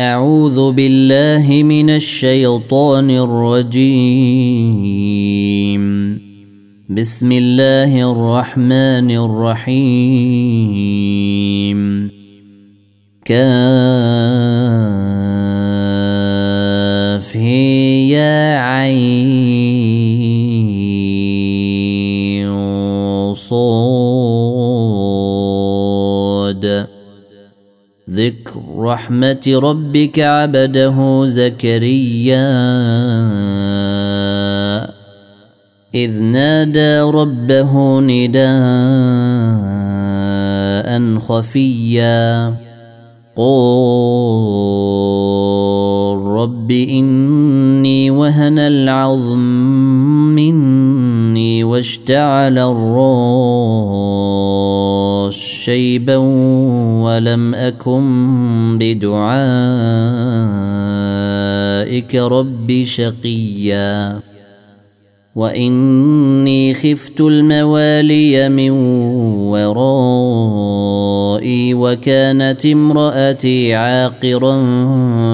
أعوذ بالله من الشيطان الرجيم. بسم الله الرحمن الرحيم. كاف يا عين. رحمة ربك عبده زكريا. إذ نادى ربه نداء خفيا. قال رب إني وهن العظم مني واشتعل الرأس. شيبا ولم أكن بدعائك رب شقيا. وإني خفت الموالي من ورائي وكانت امرأتي عاقرا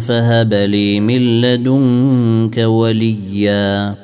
فهب لي من لدنك وليا.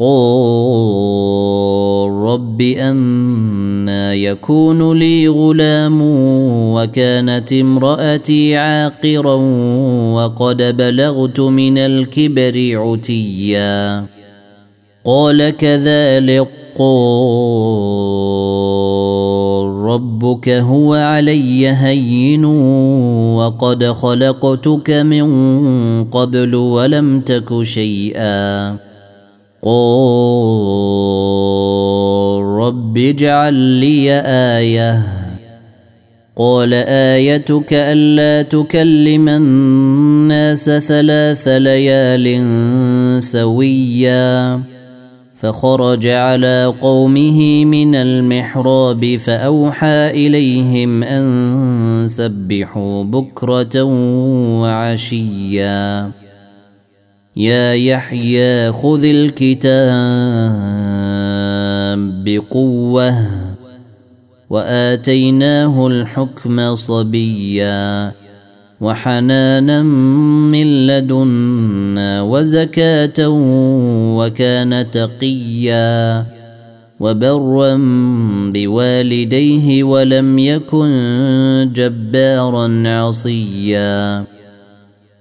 قال رب أنا يكون لي غلام وكانت امرأتي عاقرا وقد بلغت من الكبر عتيا. قال كذلك قال ربك هو علي هين وقد خلقتك من قبل ولم تك شيئا. قال رب اجعل لي آية. قال آيتك ألا تكلم الناس ثلاث ليال سويا. فخرج على قومه من المحراب فأوحى إليهم أن سبحوا بكرة وعشيا. يا يحيى خذ الكتاب بقوة وآتيناه الحكم صبيا وحنانا من لدنا وزكاة وكان تقيا وبرا بوالديه ولم يكن جبارا عصيا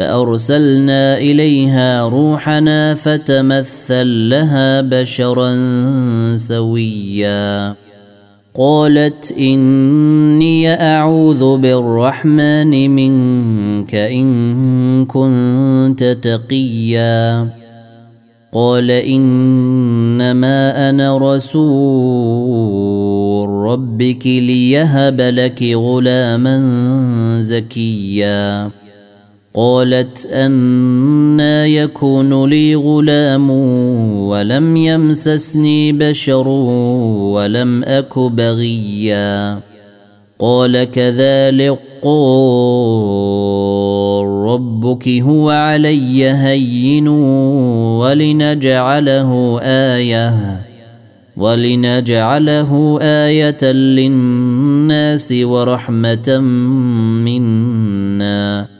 فأرسلنا إليها روحنا فتمثل لها بشرا سويا. قالت إني أعوذ بالرحمن منك إن كنت تقيا. قال إنما أنا رسول ربك ليهب لك غلاما زكيا. قالت أنا يكون لي غلام ولم يمسسني بشر ولم أك بغيا. قال كذلك قال ربك هو علي هين ولنجعله آية ولنجعله آية للناس ورحمة منا.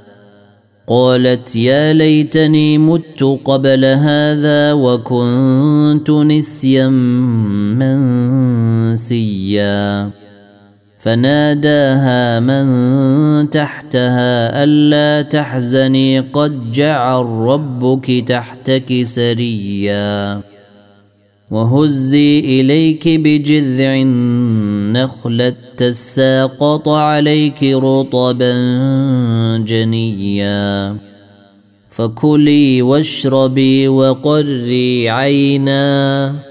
قالت يا ليتني مت قبل هذا وكنت نسيا منسيا. فناداها من تحتها ألا تحزني قد جعل ربك تحتك سريا. وهزي إليك بجذع النخله تساقط عليك رطبا جنيا. فكلي واشربي وقري عينا.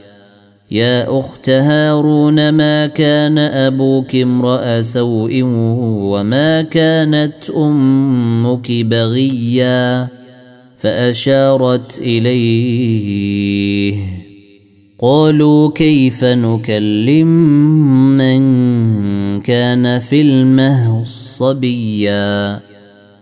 يا أخت هارون ما كان أبوك امرأ سوء وما كانت أمك بغيا؟ فأشارت إليه. قالوا كيف نكلم من كان في المهد صبيا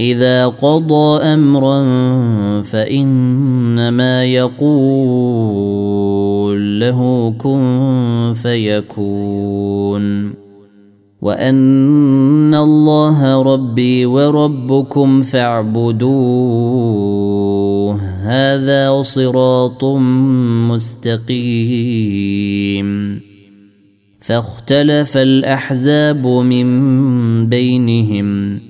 إذا قضى أمرا فإنما يقول له كن فيكون. وأن الله ربي وربكم فاعبدوه. هذا صراط مستقيم. فاختلف الأحزاب من بينهم.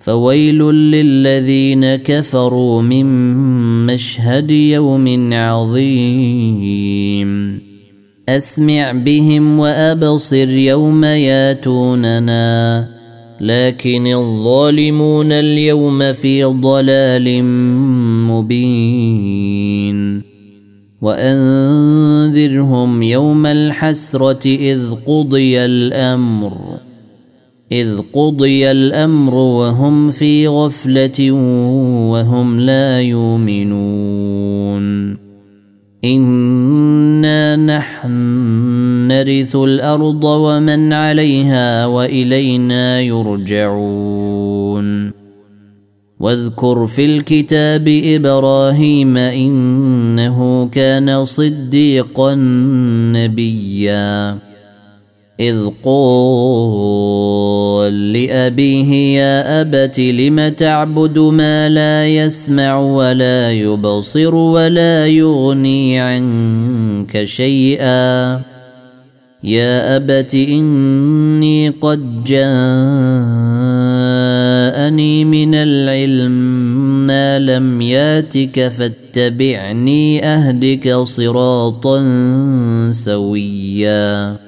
فويل للذين كفروا من مشهد يوم عظيم. أسمع بهم وأبصر يوم ياتوننا. لكن الظالمون اليوم في ضلال مبين. وأنذرهم يوم الحسرة إذ قضي الأمر. إذ قضي الأمر وهم في غفلة وهم لا يؤمنون. إنا نحن نرث الأرض ومن عليها وإلينا يرجعون. واذكر في الكتاب إبراهيم إنه كان صديقا نبيًّا. إذ قال لأبيه يا أبت لم تعبد ما لا يسمع ولا يبصر ولا يغني عنك شيئا؟ يا أبت إني قد جاءني من العلم ما لم ياتك فاتبعني أهدك صراطا سويا.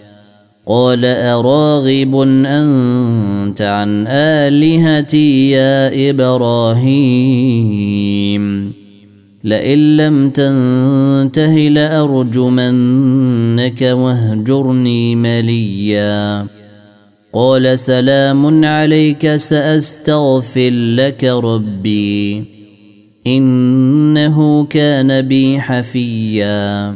قال أراغب أنت عن آلهتي يا إبراهيم. لئن لم تنته لأرجمنك واهجرني مليا. قال سلام عليك سأستغفر لك ربي. إنه كان بي حفيا.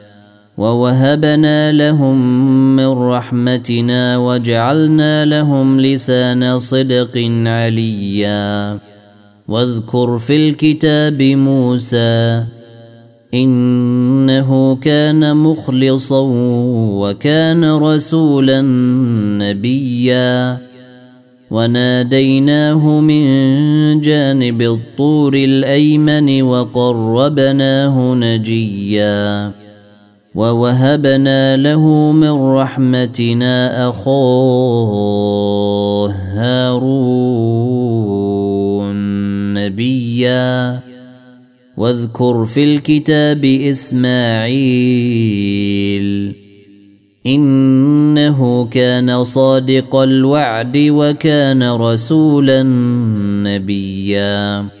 ووهبنا لهم من رحمتنا وجعلنا لهم لسان صدق عليا واذكر في الكتاب موسى انه كان مخلصا وكان رسولا نبيا وناديناه من جانب الطور الايمن وقربناه نجيا ووهبنا له من رحمتنا اخاه هارون نبيا واذكر في الكتاب اسماعيل انه كان صادق الوعد وكان رسولا نبيا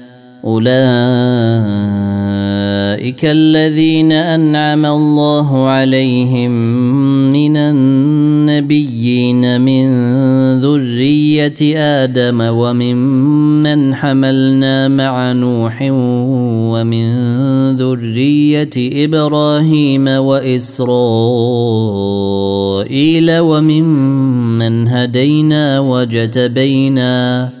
أولئك الذين أنعم الله عليهم من النبيين من ذرية آدم وممن حملنا مع نوح ومن ذرية إبراهيم وإسرائيل وممن هدينا وجتبينا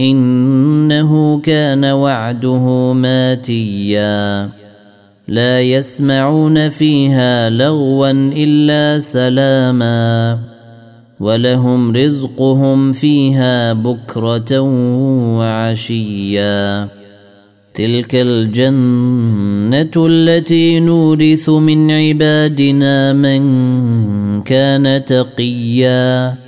إنه كان وعده ماتيا. لا يسمعون فيها لغوا إلا سلاما. ولهم رزقهم فيها بكرة وعشيا. تلك الجنة التي نورث من عبادنا من كان تقيا.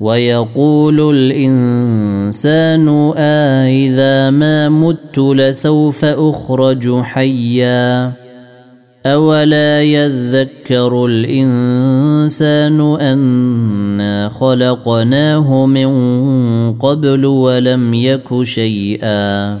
ويقول الإنسان آه ما مت لسوف أخرج حيا. أولا يذكر الإنسان أنا خلقناه من قبل ولم يك شيئا.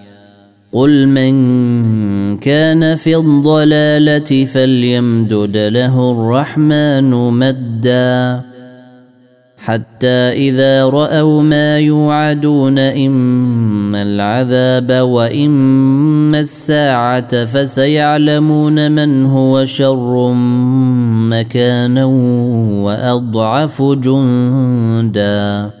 قل من كان في الضلالة فليمدد له الرحمن مدا حتى إذا رأوا ما يوعدون إما العذاب وإما الساعة فسيعلمون من هو شر مكانا وأضعف جندا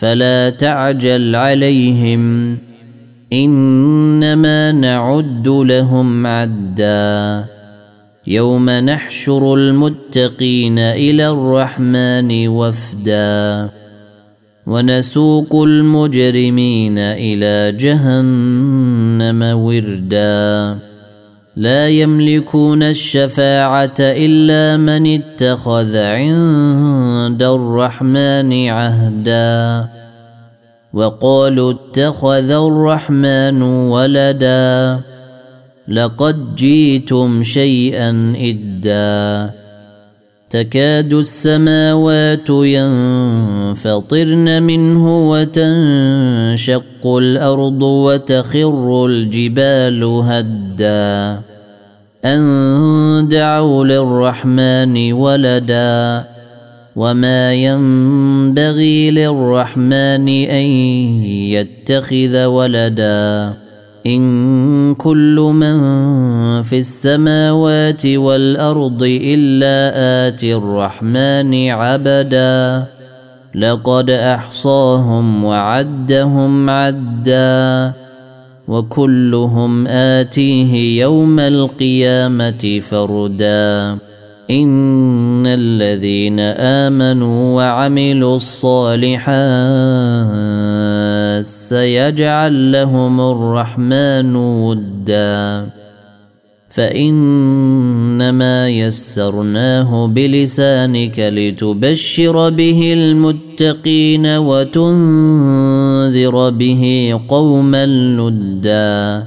فلا تعجل عليهم. إنما نعد لهم عدا. يوم نحشر المتقين إلى الرحمن وفدا. ونسوق المجرمين إلى جهنم وردا. لا يملكون الشفاعة إلا من اتخذ عند الرحمن عهدا. وقالوا اتخذ الرحمن ولدا. لقد جيتم شيئا إدا. تكاد السماوات ينفطرن منه وتنشق الأرض وتخر الجبال هدا. أن دعوا للرحمن ولدا. وما ينبغي للرحمن أن يتخذ ولدا. إن كل من في السماوات والأرض إلا آتي الرحمن عبدا لقد أحصاهم وعدهم عدا وكلهم آتيه يوم القيامة فردا إن الذين آمنوا وعملوا الصالحات سيجعل لهم الرحمن ودا. فإنما يسرناه بلسانك لتبشر به المتقين وتنذر به قوما لدا.